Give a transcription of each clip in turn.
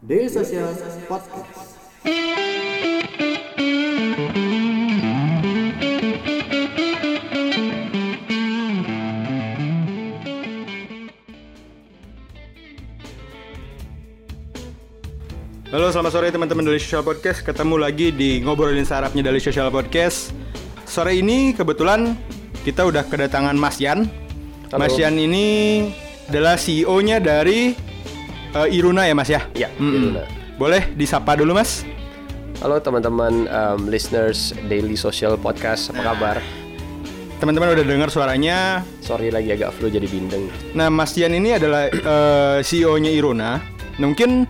Daily Social Podcast. Halo selamat sore teman-teman dari Social Podcast Ketemu lagi di Ngobrolin Sarapnya dari Social Podcast Sore ini kebetulan kita udah kedatangan Mas Yan Halo. Mas Yan ini adalah CEO-nya dari eh, Iruna ya Mas ya? Ya, Mm-mm. Iruna. Boleh disapa dulu Mas? Halo teman-teman um, listeners Daily Social Podcast, apa kabar? Teman-teman udah dengar suaranya Sorry lagi agak flu jadi bindeng. Nah Mas Yan ini adalah eh, CEO-nya Iruna Nah, Mungkin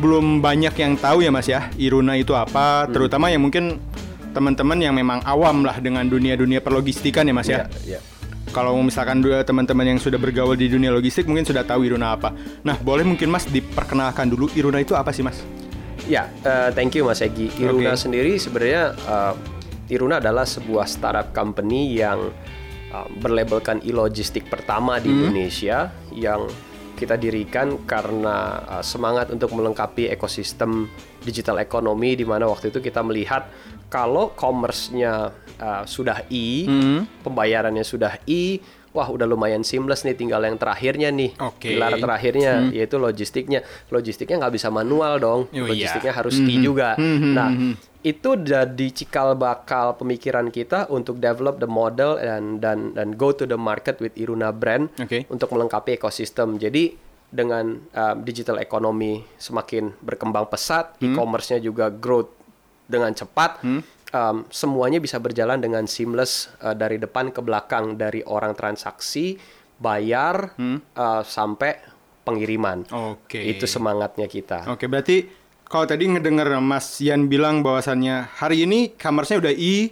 belum banyak yang tahu ya Mas ya Iruna itu apa Hmm. Terutama yang mungkin teman-teman yang memang awam lah dengan dunia-dunia perlogistikan ya Mas ya ya. Kalau misalkan dua teman-teman yang sudah bergaul di dunia logistik mungkin sudah tahu Iruna apa. Nah, boleh mungkin Mas diperkenalkan dulu Iruna itu apa sih Mas? Ya, eh, thank you Mas Egi. Iruna Oke. sendiri sebenarnya eh, Iruna adalah sebuah startup company yang eh, berlabelkan e-logistik pertama di Indonesia yang kita dirikan karena eh, semangat untuk melengkapi ekosistem digital ekonomi di mana waktu itu kita melihat kalau commerce-nya eh, sudah e, pembayarannya sudah e, wah udah lumayan seamless nih tinggal yang terakhirnya nih. Oke. Pilar terakhirnya yaitu logistiknya. Logistiknya nggak bisa manual dong. Oh, iya. Logistiknya harus e juga. Nah, itu jadi cikal bakal pemikiran kita untuk develop the model dan dan dan go to the market with Iruna brand Oke. untuk melengkapi ekosistem. Jadi dengan um, digital economy semakin berkembang pesat, e-commerce-nya juga growth dengan cepat, um, semuanya bisa berjalan dengan seamless uh, dari depan ke belakang dari orang transaksi, bayar uh, sampai pengiriman. Oke. Itu semangatnya kita. Oke, berarti kalau tadi ngedengar Mas Yan bilang bahwasannya hari ini commerce-nya udah e,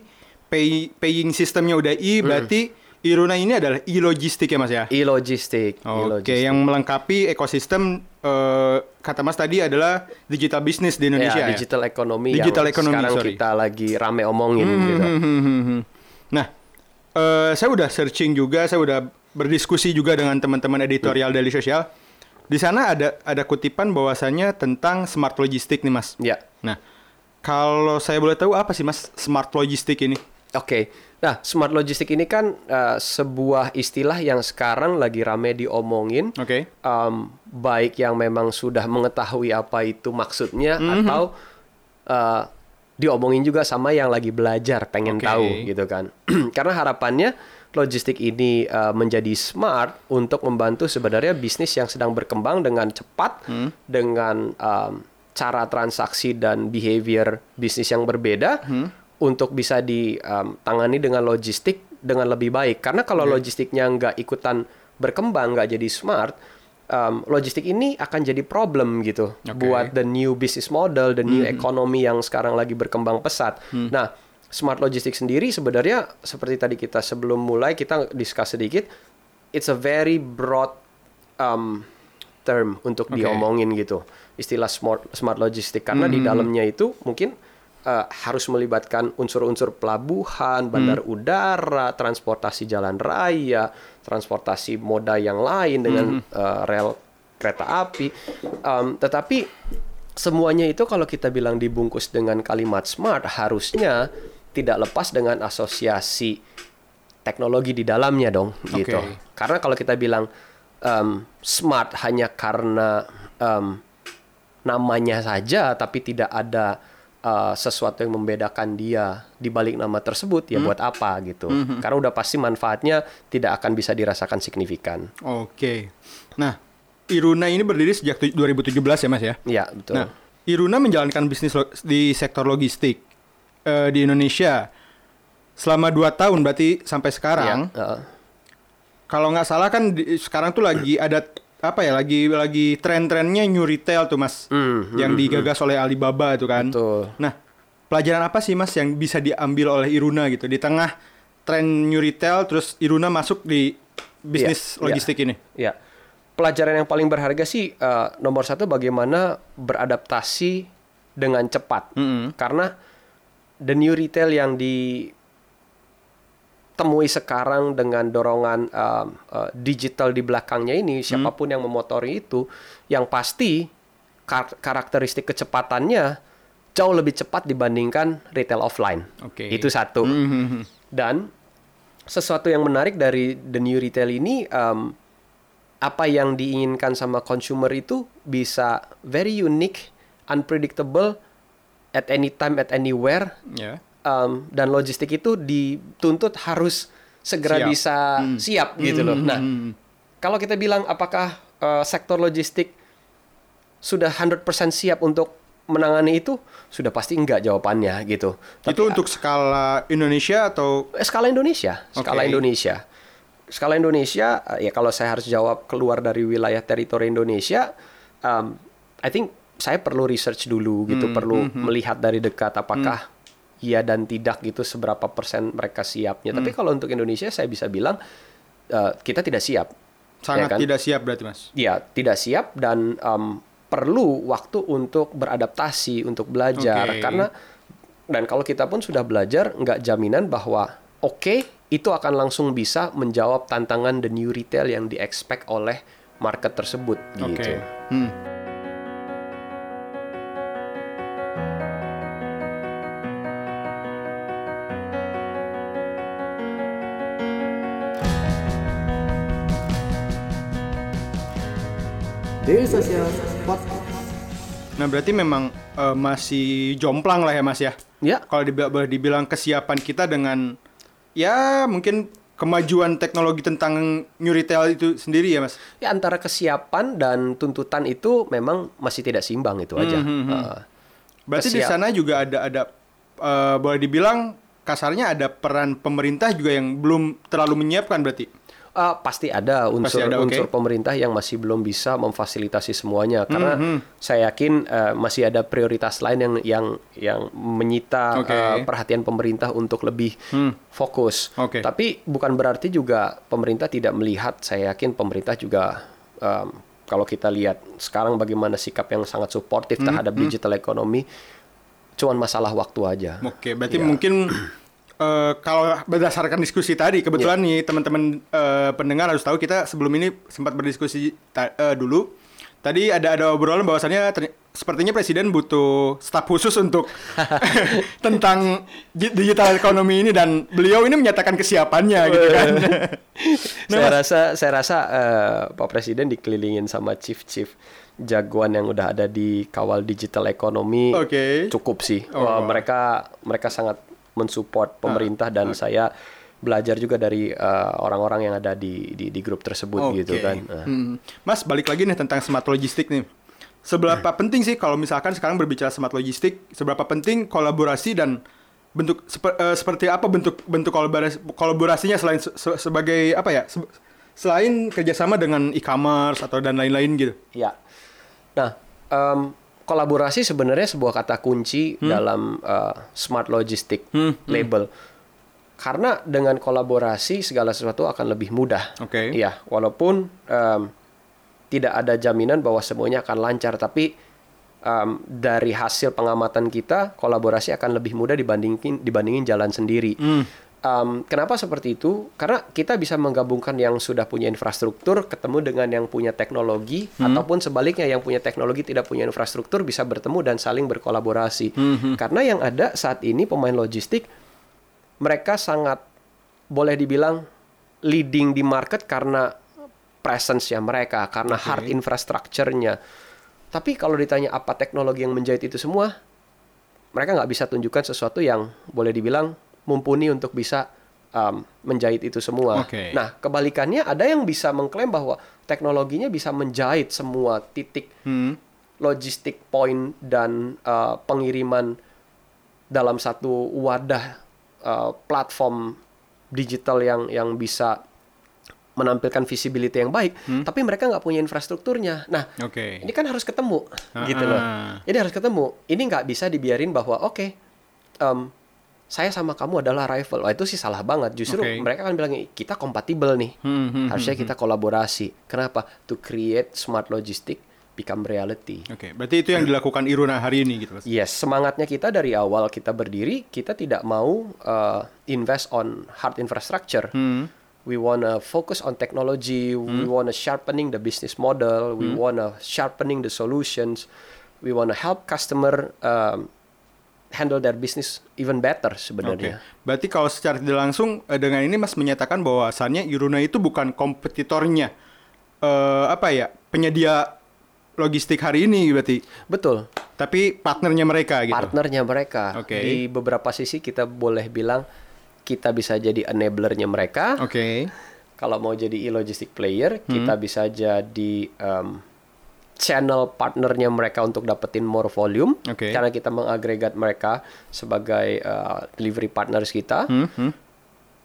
pay, paying sistemnya udah e, berarti Iruna ini adalah e-logistik ya Mas ya? E-logistik. Oke, yang melengkapi ekosistem eh, kata Mas tadi adalah digital business di Indonesia ya, ya? digital economy Digital yang economy, sekarang sorry. kita lagi rame omongin gitu. Hmm, hmm, hmm, hmm. Nah, eh, saya udah searching juga, saya udah berdiskusi juga dengan teman-teman editorial Daily Social. Di sana ada ada kutipan bahwasannya tentang smart logistik nih, Mas. Ya. Nah, kalau saya boleh tahu apa sih, Mas, smart logistik ini? Oke. Nah, smart logistik ini kan uh, sebuah istilah yang sekarang lagi rame diomongin. Oke. Um, baik yang memang sudah mengetahui apa itu maksudnya Mhm. atau uh, diomongin juga sama yang lagi belajar pengen Oke. tahu gitu kan. Karena harapannya logistik ini uh, menjadi smart untuk membantu sebenarnya bisnis yang sedang berkembang dengan cepat Hmm. dengan um, cara transaksi dan behavior bisnis yang berbeda Hmm. Untuk bisa ditangani dengan logistik dengan lebih baik. Karena kalau logistiknya nggak ikutan berkembang, nggak jadi smart, um, logistik ini akan jadi problem gitu Oke. buat the new business model, the new economy yang sekarang lagi berkembang pesat. Nah, smart logistik sendiri sebenarnya seperti tadi kita sebelum mulai kita discuss sedikit, it's a very broad um, term untuk Oke. diomongin gitu istilah smart smart logistik karena di dalamnya itu mungkin uh, harus melibatkan unsur-unsur pelabuhan, bandar udara, transportasi jalan raya, transportasi moda yang lain dengan uh, rel kereta api. Um, tetapi semuanya itu kalau kita bilang dibungkus dengan kalimat smart harusnya tidak lepas dengan asosiasi teknologi di dalamnya dong gitu. Oke. Karena kalau kita bilang um, smart hanya karena um, namanya saja tapi tidak ada uh, sesuatu yang membedakan dia di balik nama tersebut ya buat apa gitu. Karena udah pasti manfaatnya tidak akan bisa dirasakan signifikan. Oke. Nah, Iruna ini berdiri sejak tu- 2017 ya, Mas ya? Iya, betul. Nah, Iruna menjalankan bisnis di sektor logistik eh, di Indonesia selama 2 tahun berarti sampai sekarang. Iya, uh, Kalau nggak salah kan di- sekarang tuh lagi ada apa ya lagi lagi tren-trennya new retail tuh mas, Hmm, yang digagas oleh Alibaba itu kan. betul. Nah, pelajaran apa sih mas yang bisa diambil oleh Iruna gitu di tengah tren new retail terus Iruna masuk di bisnis Iya, iya. logistik ini? Ya, pelajaran yang paling berharga sih eh, nomor satu bagaimana beradaptasi dengan cepat. Mm-mm. Karena the new retail yang ditemui sekarang dengan dorongan um, uh, digital di belakangnya ini, siapa pun yang memotori itu, yang pasti kar- karakteristik kecepatannya jauh lebih cepat dibandingkan retail offline. Oke. Itu satu. Mhm. Dan sesuatu yang menarik dari the new retail ini um, apa yang diinginkan sama consumer itu bisa very unique, unpredictable at any time at anywhere Ya. Um, dan logistik itu dituntut harus segera Siap. bisa siap gitu loh. Nah, Hmm. kalau kita bilang apakah uh, sektor logistik sudah 100% siap untuk menangani itu, sudah pasti enggak jawabannya gitu. itu untuk skala Indonesia atau Eh, skala Indonesia, skala Oke. Indonesia. Skala Indonesia, eh, ya kalau saya harus jawab keluar dari wilayah teritori Indonesia, um, I think saya perlu research dulu gitu, perlu melihat dari dekat apakah iya dan tidak gitu seberapa persen mereka siapnya. Tapi kalau untuk Indonesia saya bisa bilang eh, kita tidak siap. sangat ya kan? tidak siap berarti Mas? Ya, tidak siap dan um, perlu waktu untuk beradaptasi, untuk belajar. Oke. Karena dan kalau kita pun sudah belajar, nggak jaminan bahwa oke itu akan langsung bisa menjawab tantangan the new retail yang di-expect oleh market tersebut Oke. gitu. Hmm. Daily Social Podcast. Nah, berarti memang eh, masih jomplang lah ya Mas ya. Ya, Kalau dibilang, boleh dibilang kesiapan kita dengan ya mungkin kemajuan teknologi tentang new retail itu sendiri ya Mas. ya antara kesiapan dan tuntutan itu memang masih tidak seimbang itu aja. Uh, Berarti di Kesiap- sana juga ada ada eh, boleh dibilang kasarnya ada peran pemerintah juga yang belum terlalu menyiapkan berarti. Uh, pasti ada unsur Pasti ada, oke. unsur pemerintah yang masih belum bisa memfasilitasi semuanya karena Mhm. saya yakin uh, masih ada prioritas lain yang yang yang menyita Oke. uh, perhatian pemerintah untuk lebih Hmm. fokus. Oke. Tapi bukan berarti juga pemerintah tidak melihat. Saya yakin pemerintah juga um, kalau kita lihat sekarang bagaimana sikap yang sangat suportif Hmm, terhadap digital ekonomi, cuman masalah waktu aja. Oke, berarti Ya. mungkin eh, kalau berdasarkan diskusi tadi, kebetulan Ya. nih teman-teman eh, pendengar harus tahu kita sebelum ini sempat berdiskusi ta- eh, dulu. Tadi ada ada obrolan bahwasannya sepertinya presiden butuh staf khusus untuk tentang di- digital ekonomi ini dan beliau ini menyatakan kesiapannya gitu kan. Nah, saya Mas- rasa saya rasa eh, Pak Presiden dikelilingin sama chief-chief jagoan yang udah ada di kawal digital ekonomi Oke. cukup sih. Oh. Wah, mereka mereka sangat mensupport pemerintah dan saya belajar juga dari eh, orang-orang yang ada di, di di grup tersebut gitu Oke. kan. Nah, Hmm. Mas balik lagi nih tentang smart logistik nih. Seberapa penting sih kalau misalkan sekarang berbicara smart logistik, seberapa penting kolaborasi dan bentuk sepe- eh, seperti apa bentuk bentuk kolaborasi kolaborasinya selain se- se- sebagai apa ya? se- selain kerjasama dengan e-commerce atau dan lain-lain gitu. Ya. Nah, em, kolaborasi sebenarnya sebuah kata kunci dalam eh, smart logistic Hmm, label. Karena dengan kolaborasi segala sesuatu akan lebih mudah. Oke. Iya, walaupun em, tidak ada jaminan bahwa semuanya akan lancar, tapi em, dari hasil pengamatan kita, kolaborasi akan lebih mudah dibandingin dibandingin jalan sendiri. Hmm. Um, kenapa seperti itu? Karena kita bisa menggabungkan yang sudah punya infrastruktur ketemu dengan yang punya teknologi ataupun sebaliknya yang punya teknologi tidak punya infrastruktur bisa bertemu dan saling berkolaborasi. Karena yang ada saat ini pemain logistik mereka sangat boleh dibilang leading di market karena presence-nya mereka, karena hard infrastructure-nya. Tapi kalau ditanya apa teknologi yang menjahit itu semua, mereka nggak bisa tunjukkan sesuatu yang boleh dibilang mumpuni untuk bisa um, menjahit itu semua. Oke. Nah, kebalikannya ada yang bisa mengklaim bahwa teknologinya bisa menjahit semua titik Hmm. logistik point dan uh, pengiriman dalam satu wadah uh, platform digital yang yang bisa menampilkan visibility yang baik, tapi mereka nggak punya infrastrukturnya. Nah, Oke. ini kan harus ketemu, Ah, gitu loh. ah. Jadi harus ketemu. Ini nggak bisa dibiarin bahwa oke, em, saya sama kamu adalah rival. Wah itu sih salah banget. Justru Oke. mereka kan bilang kita kompatibel nih. Hmm, hmm, Harusnya kita kolaborasi. Kenapa? To create smart logistic become reality. Oke, berarti itu yang dilakukan Iruna hari ini gitu, Mas. Yes, semangatnya kita dari awal kita berdiri, kita tidak mau uh, invest on hard infrastructure. Hmm. We wanna focus on technology. We wanna sharpening the business model. We wanna sharpening the solutions. we wanna help customer um, handle their business even better sebenarnya. Berarti kalau secara tidak langsung eh, dengan ini Mas menyatakan bahwasannya Iruna itu bukan kompetitornya eh apa ya? penyedia logistik hari ini berarti. Betul. Tapi partnernya mereka gitu. Partnernya mereka. Oke. Di beberapa sisi kita boleh bilang kita bisa jadi enablernya mereka. Oke. Kalau mau jadi e-logistic player, kita Hmm. bisa jadi um, channel partnernya mereka untuk dapetin more volume. Oke. Karena kita mengagregat mereka sebagai uh, delivery partners kita. Hmm, hmm.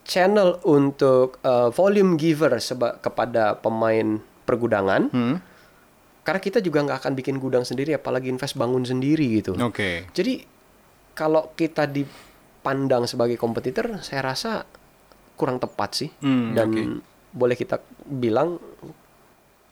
Channel untuk uh, volume giver seba- kepada pemain pergudangan. Hmm. Karena kita juga nggak akan bikin gudang sendiri, apalagi invest bangun sendiri gitu. Oke. Jadi kalau kita dipandang sebagai kompetitor, saya rasa kurang tepat sih. Hmm, Dan oke. boleh kita bilang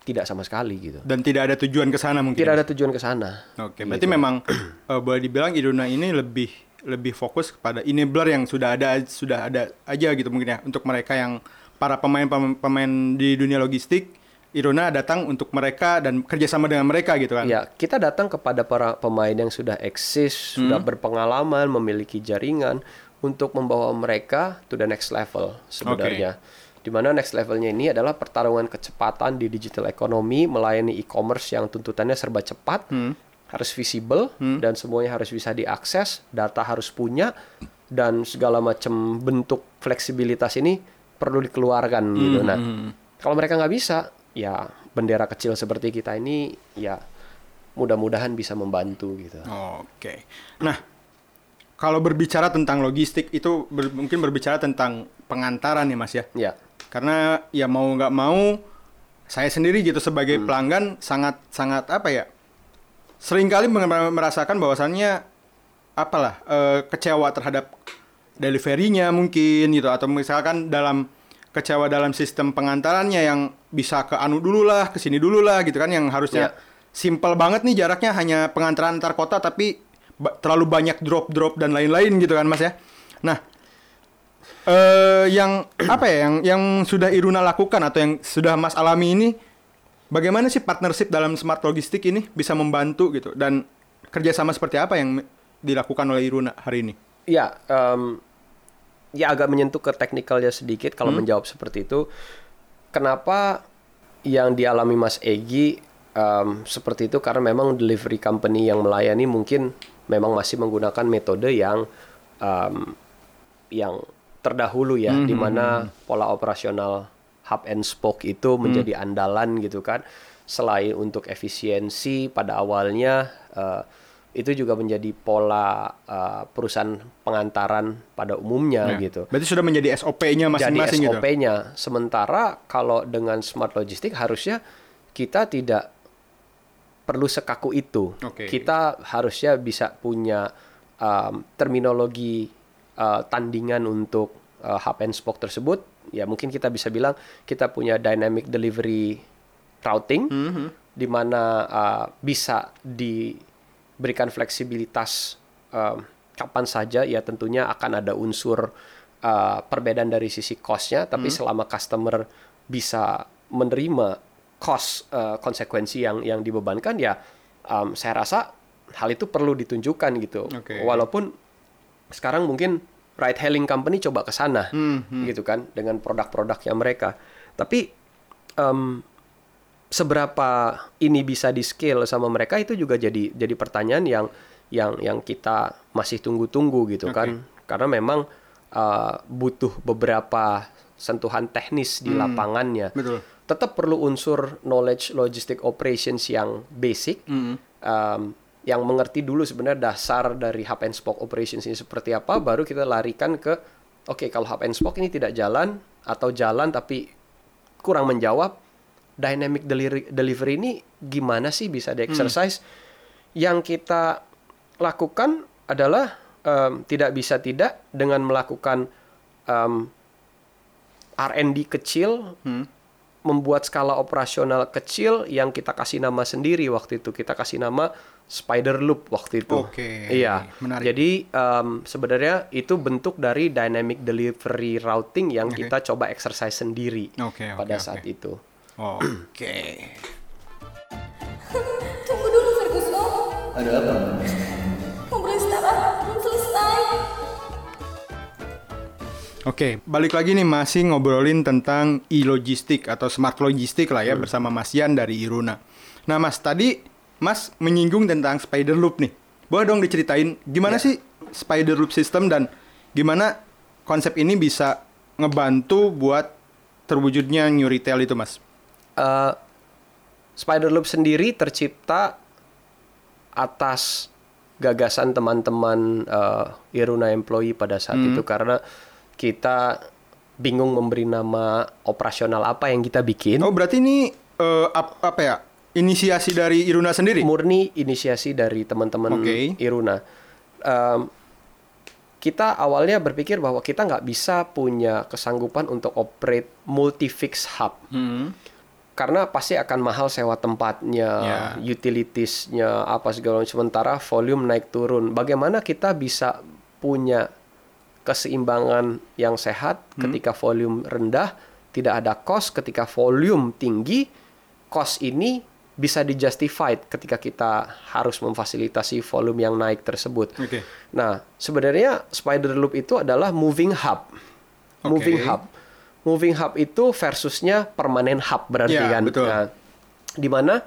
tidak sama sekali gitu. Dan tidak ada tujuan ke sana mungkin. Tidak ada tujuan ke sana. Oke, berarti memang eh, boleh dibilang Iruna ini lebih lebih fokus kepada enabler yang sudah ada sudah ada aja gitu mungkin ya untuk mereka yang para pemain pemain, pemain di dunia logistik Iruna datang untuk mereka dan kerjasama dengan mereka gitu kan? Ya, kita datang kepada para pemain yang sudah eksis, Hmm. sudah berpengalaman, memiliki jaringan untuk membawa mereka to the next level sebenarnya. Di mana next levelnya ini adalah pertarungan kecepatan di digital economy, melayani e-commerce yang tuntutannya serba cepat, Hmm. harus visible dan semuanya harus bisa diakses, data harus punya dan segala macam bentuk fleksibilitas ini perlu dikeluarkan gitu. Nah, kalau mereka nggak bisa, ya bendera kecil seperti kita ini ya mudah-mudahan bisa membantu gitu. Oke. Nah, kalau berbicara tentang logistik itu ber- mungkin berbicara tentang pengantaran ya Mas ya. Ya, Karena ya mau nggak mau saya sendiri gitu sebagai pelanggan sangat sangat apa ya sering kali mer- merasakan bahwasannya apalah eh, kecewa terhadap deliverynya mungkin gitu. Atau misalkan dalam kecewa dalam sistem pengantarannya yang bisa ke anu dulu lah ke sini dulu lah gitu kan yang harusnya Iya. simple banget nih jaraknya hanya pengantaran antar kota tapi ba- terlalu banyak drop drop dan lain-lain gitu kan mas ya. Nah eh yang apa ya yang yang sudah Iruna lakukan atau yang sudah Mas alami ini bagaimana sih partnership dalam smart logistik ini bisa membantu gitu dan kerjasama seperti apa yang dilakukan oleh Iruna hari ini? ya, em, ya agak menyentuh ke teknikalnya sedikit kalau menjawab seperti itu. Kenapa yang dialami Mas Egi em, seperti itu karena memang delivery company yang melayani mungkin memang masih menggunakan metode yang em, yang terdahulu ya, di mana pola operasional hub and spoke itu menjadi andalan gitu kan. Selain untuk efisiensi pada awalnya eh, itu juga menjadi pola eh, perusahaan pengantaran pada umumnya Ya. gitu Berarti sudah menjadi SOP-nya masing-masing gitu. SOP-nya. Sementara kalau dengan smart logistik harusnya kita tidak perlu sekaku itu. Oke. Kita harusnya bisa punya um, terminologi uh, tandingan untuk uh, hub and spoke tersebut. Ya mungkin kita bisa bilang kita punya dynamic delivery routing Mhm. di mana uh, bisa diberikan fleksibilitas um, kapan saja ya tentunya akan ada unsur uh, perbedaan dari sisi cost-nya tapi selama customer bisa menerima cost uh, konsekuensi yang yang dibebankan ya um, saya rasa hal itu perlu ditunjukkan gitu Oke. walaupun sekarang mungkin ride hailing company coba ke sana gitu kan dengan produk-produknya mereka tapi em, seberapa ini bisa di scale sama mereka itu juga jadi jadi pertanyaan yang yang yang kita masih tunggu-tunggu gitu Oke. kan karena memang uh, butuh beberapa sentuhan teknis di lapangannya Betul. tetap perlu unsur knowledge logistic operations yang basic Mhm. um, yang mengerti dulu sebenarnya dasar dari hub and spoke operations ini seperti apa baru kita larikan ke oke kalau hub and spoke ini tidak jalan atau jalan tapi kurang menjawab dynamic delivery, delivery ini gimana sih bisa di exercise? Yang kita lakukan adalah em, tidak bisa tidak dengan melakukan em, R&D kecil Hmm. membuat skala operasional kecil yang kita kasih nama sendiri waktu itu. Kita kasih nama spider loop waktu itu. Oke, Iya. menarik. Jadi em, sebenarnya itu bentuk dari dynamic delivery routing yang Oke. kita coba exercise sendiri Oke, oke, pada oke. saat itu. Oke. Tunggu dulu Ferguson. Ada apa? Ngobrol startup belum selesai. Oke, balik lagi nih masih ngobrolin tentang e-logistik atau smart logistik lah ya bersama Mas Yan dari Iruna. Nah Mas, tadi Mas menyinggung tentang spider loop nih. Boleh dong diceritain gimana sih spider loop system dan gimana konsep ini bisa ngebantu buat terwujudnya new retail itu Mas? Eh, Spider Loop sendiri tercipta atas gagasan teman-teman eh, Iruna employee pada saat itu karena kita bingung memberi nama operasional apa yang kita bikin. Oh berarti ini eh, ap- apa ya? Inisiasi dari Iruna sendiri? Murni inisiasi dari teman-teman Oke. Iruna. Em, kita awalnya berpikir bahwa kita nggak bisa punya kesanggupan untuk operate multi fix hub. Hmm. karena pasti akan mahal sewa tempatnya, Ya. utilitiesnya, apa segala macam. Sementara volume naik turun. Bagaimana kita bisa punya keseimbangan yang sehat ketika volume rendah, tidak ada cost ketika volume tinggi, cost ini bisa dijustified ketika kita harus memfasilitasi volume yang naik tersebut. Oke. Nah, sebenarnya spider loop itu adalah moving hub. Moving Oke. hub. Moving hub itu versusnya permanent hub berarti Ya, kan. betul. Nah, di mana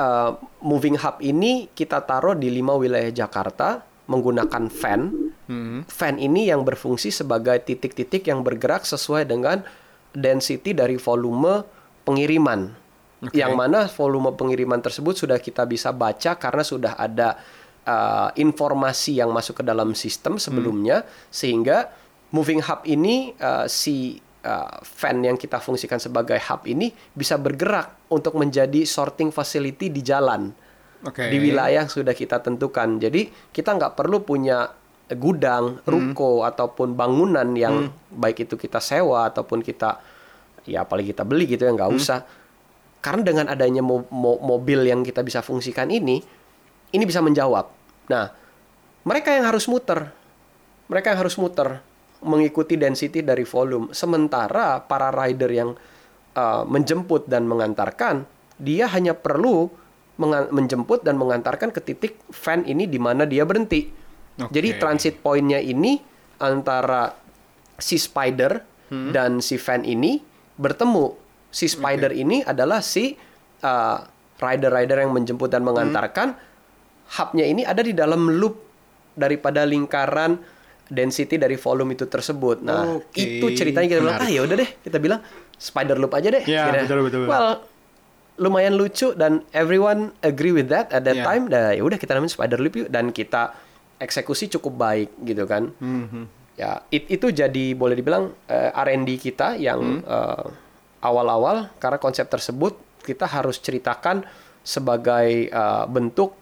uh, moving hub ini kita taruh di lima wilayah Jakarta menggunakan fan. Hmm. Fan ini yang berfungsi sebagai titik-titik yang bergerak sesuai dengan density dari volume pengiriman. Oke. Yang mana volume pengiriman tersebut sudah kita bisa baca karena sudah ada uh, informasi yang masuk ke dalam sistem sebelumnya sehingga moving hub ini uh, si uh, fan yang kita fungsikan sebagai hub ini bisa bergerak untuk menjadi sorting facility di jalan Oke. di wilayah yang sudah kita tentukan. Jadi kita nggak perlu punya gudang, ruko ataupun bangunan yang baik itu kita sewa ataupun kita ya apalagi kita beli gitu ya nggak usah. Karena dengan adanya mo- mo- mobil yang kita bisa fungsikan ini, ini bisa menjawab. Nah, mereka yang harus muter, mereka yang harus muter mengikuti density dari volume. Sementara para rider yang uh, menjemput dan mengantarkan, dia hanya perlu menjemput dan mengantarkan ke titik fan ini di mana dia berhenti. Oke. Jadi transit point-nya ini antara si spider dan si fan ini bertemu. Si spider ini adalah si uh, rider-rider yang menjemput dan mengantarkan. Hubnya ini ada di dalam loop daripada lingkaran density dari volume itu tersebut. Nah, Oke. itu ceritanya kita bilang, ah ya udah deh, kita bilang spider loop aja deh. Ya, Gitu. betul, betul, betul. Well, lumayan lucu dan everyone agree with that at that Ya. time. Nah, ya udah kita namain spider loop yuk dan kita eksekusi cukup baik gitu kan. Mhm. Ya, it- itu jadi boleh dibilang eh, R&D kita yang Hmm. eh, awal-awal karena konsep tersebut kita harus ceritakan sebagai eh, bentuk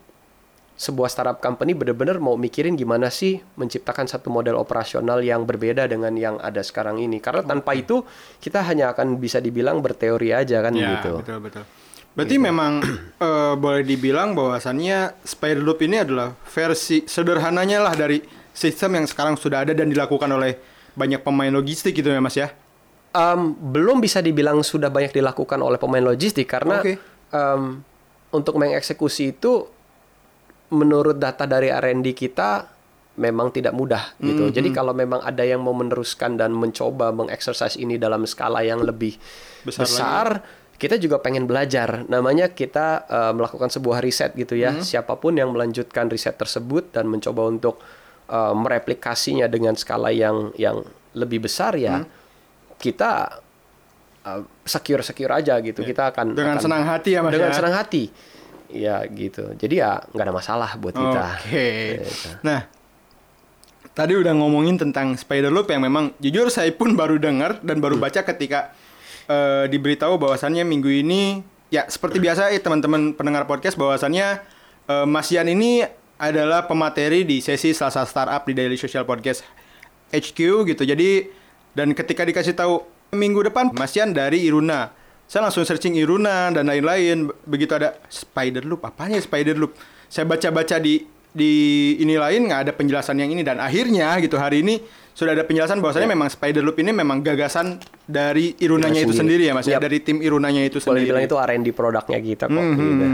sebuah startup company benar-benar mau mikirin gimana sih menciptakan satu model operasional yang berbeda dengan yang ada sekarang ini. Karena tanpa itu kita hanya akan bisa dibilang berteori aja kan Ya, gitu. betul betul. Berarti memang eh, boleh dibilang bahwasannya spider loop ini adalah versi sederhananya lah dari sistem yang sekarang sudah ada dan dilakukan oleh banyak pemain logistik gitu ya Mas ya. Em, belum bisa dibilang sudah banyak dilakukan oleh pemain logistik karena Oke. em, untuk mengeksekusi itu menurut data dari R&D kita memang tidak mudah gitu. Hmm, Jadi kalau memang ada yang mau meneruskan dan mencoba mengeksersis ini dalam skala yang lebih Besar besar, kita juga pengen belajar. Namanya kita eh, melakukan sebuah riset gitu ya. Hmm. Siapa pun yang melanjutkan riset tersebut dan mencoba untuk eh, mereplikasinya dengan skala yang yang lebih besar ya, Hmm. Kita secure secure aja gitu. Kita akan Ya. Dengan akan- senang hati ya Mas dengan ya. senang hati. Ya gitu. Jadi ya nggak ada masalah buat kita. Oke. Gitu. Nah, tadi udah ngomongin tentang spider loop yang memang jujur saya pun baru dengar dan baru Hmm. baca ketika eh, diberitahu bahwasannya minggu ini ya seperti biasa ya teman-teman pendengar podcast bahwasannya eh, Mas Yan ini adalah pemateri di sesi Selasa Startup di Daily Social Podcast HQ gitu. Jadi dan ketika dikasih tahu minggu depan Mas Yan dari Iruna. Saya langsung searching Iruna dan lain-lain. Begitu ada spider loop, apanya spider loop? Saya baca-baca di di ini lain nggak ada penjelasan yang ini dan akhirnya gitu hari ini sudah ada penjelasan bahwasanya memang spider loop ini memang gagasan dari Irunanya Iruna itu sendiri. sendiri ya Mas ya dari tim Irunanya itu Boleh sendiri. dibilang itu R&D produknya kita kok. Hmm, gitu.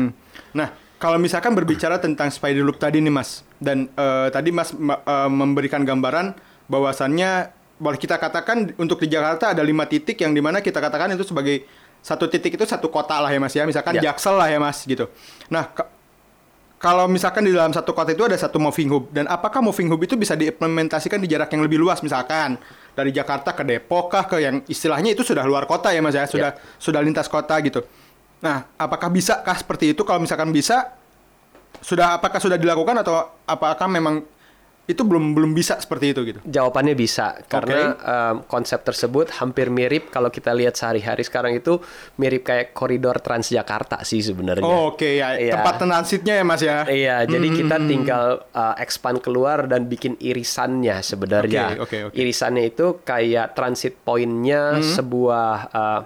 Nah, kalau misalkan berbicara tentang spider loop tadi nih Mas, dan eh, tadi Mas ma- eh, memberikan gambaran bahwasannya boleh kita katakan untuk di Jakarta ada lima titik yang di mana kita katakan itu sebagai satu titik itu satu kota lah ya Mas ya, misalkan Ya. Jaksel lah ya Mas gitu. Nah ka- kalau misalkan di dalam satu kota itu ada satu moving hub dan apakah moving hub itu bisa diimplementasikan di jarak yang lebih luas misalkan dari Jakarta ke Depok kah ke yang istilahnya itu sudah luar kota ya Mas ya, sudah sudah lintas kota gitu. Nah, apakah bisa kah seperti itu? Kalau misalkan bisa, sudah apakah sudah dilakukan atau apakah memang itu belum belum bisa seperti itu gitu? Jawabannya bisa karena em, konsep tersebut hampir mirip kalau kita lihat sehari-hari sekarang itu mirip kayak koridor Transjakarta sih sebenarnya. Oh, oke ya, Iya. tempat transitnya ya Mas ya. Iya, jadi Hmm, kita hmm, tinggal uh, expand keluar dan bikin irisannya sebenarnya. Oke, oke, oke. Irisannya itu kayak transit point-nya sebuah uh,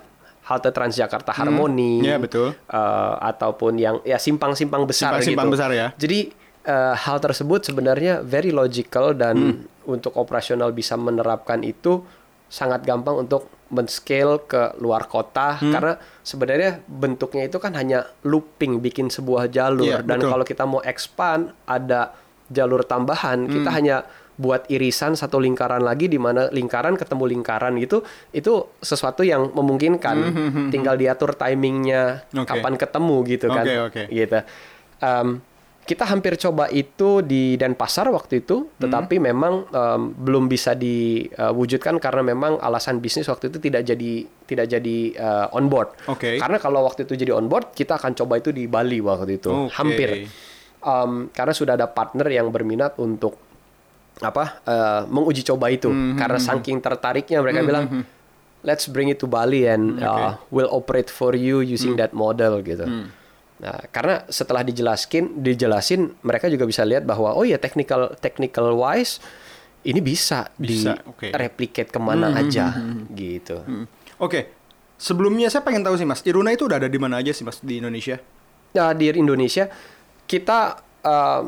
halte Transjakarta Harmoni. Iya, betul. uh, ataupun yang ya simpang-simpang besar Simpang-simpang gitu. besar ya. Jadi uh, hal tersebut sebenarnya very logical dan Hmm. untuk operasional bisa menerapkan itu sangat gampang untuk men-scale ke luar kota Hmm. karena sebenarnya bentuknya itu kan hanya looping bikin sebuah jalur Iya, dan betul. kalau kita mau expand ada jalur tambahan kita Hmm. hanya buat irisan satu lingkaran lagi di mana lingkaran ketemu lingkaran gitu itu sesuatu yang memungkinkan tinggal diatur timingnya Hmm, Oke. kapan ketemu gitu kan Oke, oke. gitu Em, kita hampir coba itu di Denpasar waktu itu, Hmm. tetapi memang em, belum bisa diwujudkan karena memang alasan bisnis waktu itu tidak jadi tidak jadi eh, on board. Oke. Karena kalau waktu itu jadi on board, kita akan coba itu di Bali waktu itu, Oke. hampir. Em, karena sudah ada partner yang berminat untuk apa eh, menguji coba itu, Hmm, karena saking tertariknya mereka bilang. Let's bring it to Bali and Hmm, uh, we'll operate for you using that model gitu. Hmm. Nah, karena setelah dijelaskin, dijelasin, mereka juga bisa lihat bahwa oh ya technical technical wise ini bisa, Bisa, di oke. replicate ke mana aja gitu. Hmm. Oke. Sebelumnya saya pengen tahu sih Mas, Iruna itu udah ada di mana aja sih Mas di Indonesia? Nah, di Indonesia kita uh,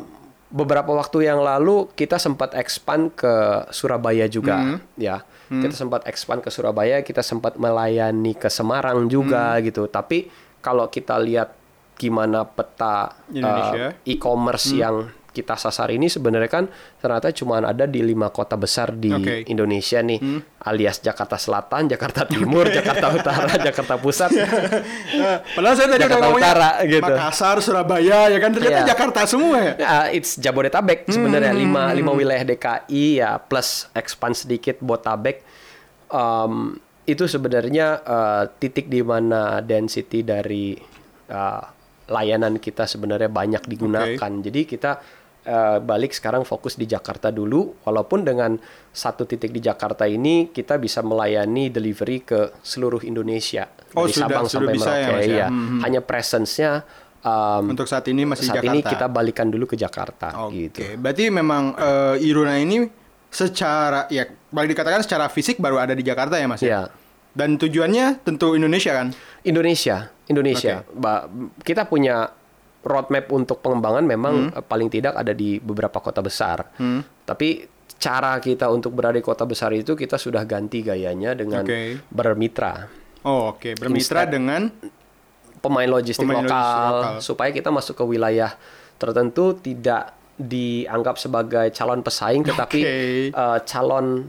beberapa waktu yang lalu kita sempat expand ke Surabaya juga, ya. Kita sempat expand ke Surabaya, kita sempat melayani ke Semarang juga gitu. Tapi kalau kita lihat gimana peta uh, e-commerce yang kita sasar ini sebenarnya kan ternyata cuma ada di lima kota besar di Oke. Indonesia nih, alias Jakarta Selatan, Jakarta Timur, Jakarta Utara, Jakarta Pusat. Nah, padahal saya tadi udah Jakarta ngomongnya Utara, gitu. Makassar, Surabaya ya kan ternyata Iya. Jakarta semua ya. Ya, it's Jabodetabek sebenarnya lima lima wilayah DKI ya plus expand sedikit Botabek. Um, itu sebenarnya uh, titik di mana density dari uh, layanan kita sebenarnya banyak digunakan. Jadi kita uh, balik sekarang fokus di Jakarta dulu. Walaupun dengan satu titik di Jakarta ini kita bisa melayani delivery ke seluruh Indonesia Oh, dari sudah- Sabang sudah sampai bisa ya, Merauke. Ya? Iya. Mhm. Hanya presence-nya um, Untuk saat ini masih saat Jakarta. ini kita balikan dulu ke Jakarta Oke, gitu. berarti memang eh, Iruna ini secara ya boleh dikatakan secara fisik baru ada di Jakarta ya Mas ya? Ya. Dan tujuannya tentu Indonesia kan? Indonesia, Indonesia. Ba- kita punya roadmap untuk pengembangan memang Hmm. paling tidak ada di beberapa kota besar. Tapi cara kita untuk berada di kota besar itu kita sudah ganti gayanya dengan Oke. bermitra Oh, oke, bermitra Instead- dengan pemain logistik Pemain lokal, logistik lokal. supaya kita masuk ke wilayah tertentu tidak dianggap sebagai calon pesaing tetapi Oke. eh, calon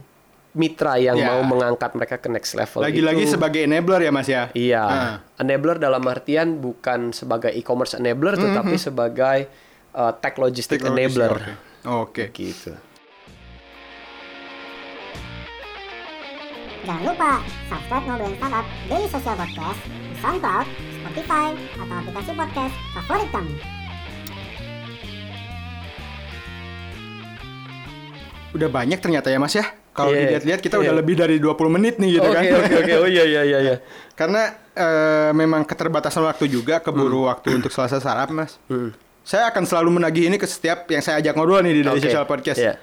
mitra yang Ya. mau mengangkat mereka ke next level lagi-lagi itu sebagai enabler ya Mas ya? Iya, Nah. enabler dalam artian bukan sebagai e-commerce enabler, tetapi sebagai uh, tech logistic Hmm, Teknologi, enabler. Oke. Oke. Gitu. Jangan lupa subscribe Ngobrolin Startup Daily Social Podcast di SoundCloud, Spotify, atau aplikasi podcast favorit kamu. Udah banyak ternyata ya Mas ya? Kalau Iya, dilihat-lihat kita iya. udah lebih dari 20 menit nih gitu Oke kan. oke oke. Oh iya iya iya iya. Karena eh, memang keterbatasan waktu juga keburu waktu untuk selasa sarap Mas. Hmm. Saya akan selalu menagih ini ke setiap yang saya ajak ngobrol nih di Daily Oke, Social Podcast. iya.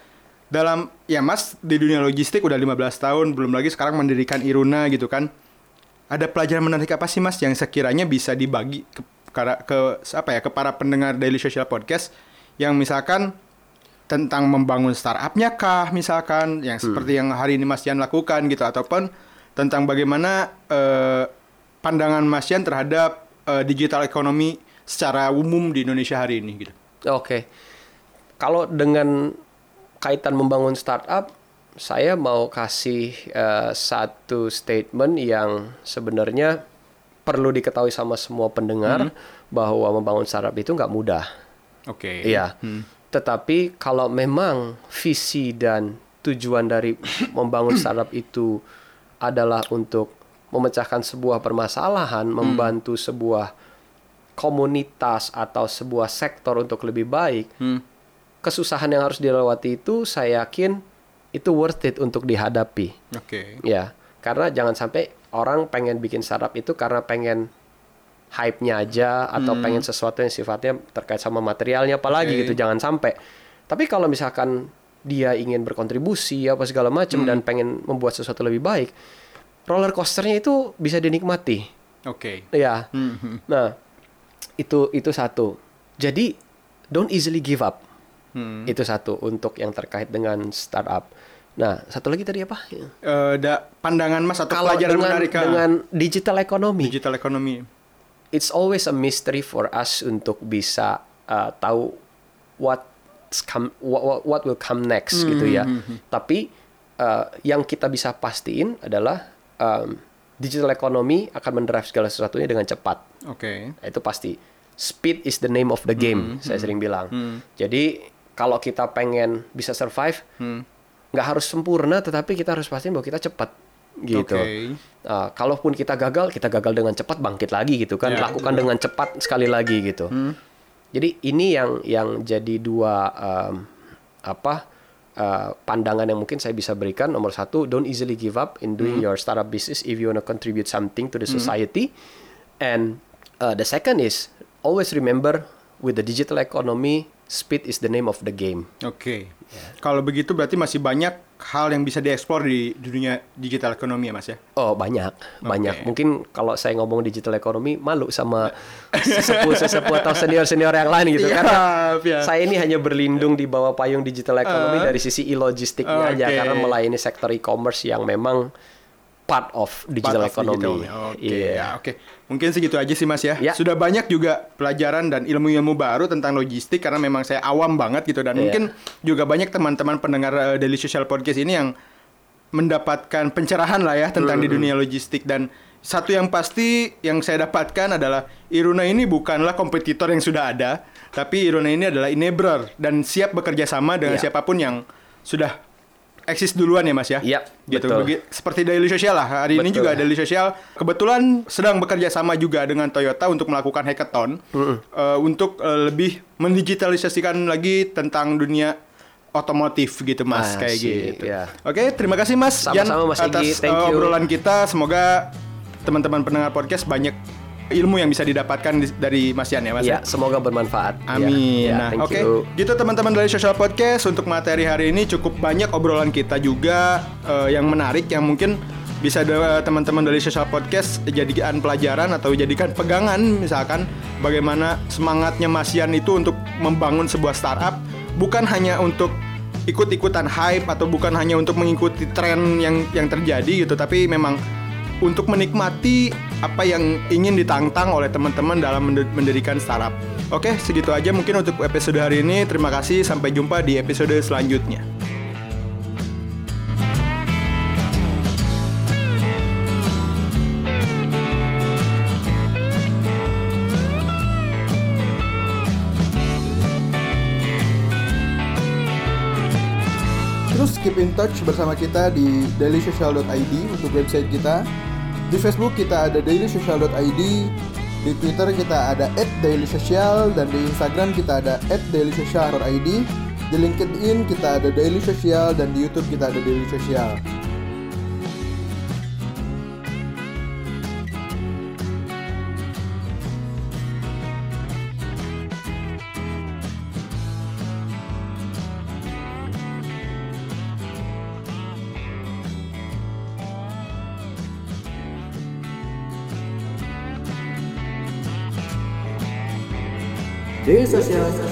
Dalam ya Mas di dunia logistik udah 15 tahun, belum lagi sekarang mendirikan Iruna gitu kan. Ada pelajaran menarik apa sih Mas yang sekiranya bisa dibagi ke ke, ke apa ya ke para pendengar Daily Social Podcast yang misalkan tentang membangun startupnya kah misalkan yang seperti yang hari ini Mas Yan lakukan gitu ataupun tentang bagaimana eh, pandangan Mas Yan terhadap eh, digital ekonomi secara umum di Indonesia hari ini gitu. Oke. Kalau dengan kaitan membangun startup, saya mau kasih eh, satu statement yang sebenarnya perlu diketahui sama semua pendengar bahwa membangun startup itu nggak mudah. Oke. Iya. Tetapi kalau memang visi dan tujuan dari membangun startup itu adalah untuk memecahkan sebuah permasalahan, membantu sebuah komunitas atau sebuah sektor untuk lebih baik, kesusahan yang harus dilewati itu saya yakin itu worth it untuk dihadapi. Oke. Ya, karena jangan sampai orang pengen bikin startup itu karena pengen hype-nya aja atau pengen sesuatu yang sifatnya terkait sama materialnya apalagi Oke. gitu jangan sampai. Tapi kalau misalkan dia ingin berkontribusi apa segala macam dan pengen membuat sesuatu lebih baik, roller coasternya itu bisa dinikmati. Oke. Ya. Mhm. Nah, itu itu satu. Jadi don't easily give up. Hmm. Itu satu untuk yang terkait dengan startup. Nah, satu lagi tadi apa? Eh, da, pandangan Mas atau Kalau pelajaran dengan menarik ah, dengan digital economy, digital ekonomi. It's always a mystery for us untuk bisa uh, tahu what come what, what, will come next Hmm, gitu ya. Tapi uh, yang kita bisa pastiin adalah um, digital economy akan mendrive segala sesuatunya dengan cepat. Oke. Nah, itu pasti. Speed is the name of the game, saya sering bilang. Jadi kalau kita pengen bisa survive, nggak harus sempurna, tetapi kita harus pastiin bahwa kita cepat, gitu. Oke. Uh, kalaupun kita gagal, kita gagal dengan cepat bangkit lagi gitu kan, Ya, lakukan dengan cepat sekali lagi gitu. Jadi ini yang yang jadi dua um, apa uh, pandangan yang mungkin saya bisa berikan. Nomor satu, don't easily give up in doing your startup business if you wanna contribute something to the society. And uh, the second is always remember with the digital economy, speed is the name of the game. Oke. Kalau begitu berarti masih banyak hal yang bisa dieksplor di dunia digital ekonomi ya Mas ya? Oh banyak, banyak. Mungkin kalau saya ngomong digital economy malu sama sesepuh-sesepuh atau senior-senior yang lain gitu Iya, karena iya. saya ini hanya berlindung di bawah payung digital economy Eh. dari sisi e-logistiknya aja Oke. karena melayani sektor e-commerce yang memang part of digital Part of economy. digital. Oke, Iya. ya, oke. Mungkin segitu aja sih Mas ya. Ya. Sudah banyak juga pelajaran dan ilmu-ilmu baru tentang logistik karena memang saya awam banget gitu dan Iya. mungkin juga banyak teman-teman pendengar eh, Daily Social Podcast ini yang mendapatkan pencerahan lah ya tentang di dunia logistik dan satu yang pasti yang saya dapatkan adalah Iruna ini bukanlah kompetitor yang sudah ada, tapi Iruna ini adalah enabler dan siap bekerja sama dengan Iya. siapa pun yang sudah eksis duluan ya Mas ya. Iya, gitu. betul. Begi- seperti Daily Social lah. Hari ini Betul. juga Daily Social kebetulan sedang bekerja sama juga dengan Toyota untuk melakukan hackathon eh, untuk eh, lebih mendigitalisasikan lagi tentang dunia otomotif gitu Mas Ah, kayak gitu. ya. Oke, terima kasih Mas Jan Sama-sama, Mas atas. Thank eh, you. obrolan kita. Semoga teman-teman pendengar podcast banyak ilmu yang bisa didapatkan di- dari Mas Jan ya Mas. Ya, ya? semoga bermanfaat. Ya, Amin. ya, nah, oke. you. Gitu teman-teman dari Social Podcast untuk materi hari ini cukup banyak obrolan kita juga eh, yang menarik yang mungkin bisa teman-teman dari Social Podcast jadikan pelajaran atau jadikan pegangan misalkan bagaimana semangatnya Mas Yan itu untuk membangun sebuah startup bukan hanya untuk ikut-ikutan hype atau bukan hanya untuk mengikuti tren yang yang terjadi gitu tapi memang untuk menikmati apa yang ingin ditantang oleh teman-teman dalam mendirikan startup. Oke, segitu aja mungkin untuk episode hari ini. Terima kasih, sampai jumpa di episode selanjutnya. Terus keep in touch bersama kita di dailysocial.id untuk website kita. Di Facebook kita ada dailysocial.id, di Twitter kita ada @dailysocial dan di Instagram kita ada @dailysocial.id. Di LinkedIn kita ada Daily Social dan di YouTube kita ada Daily Social. Daily Social Podcast.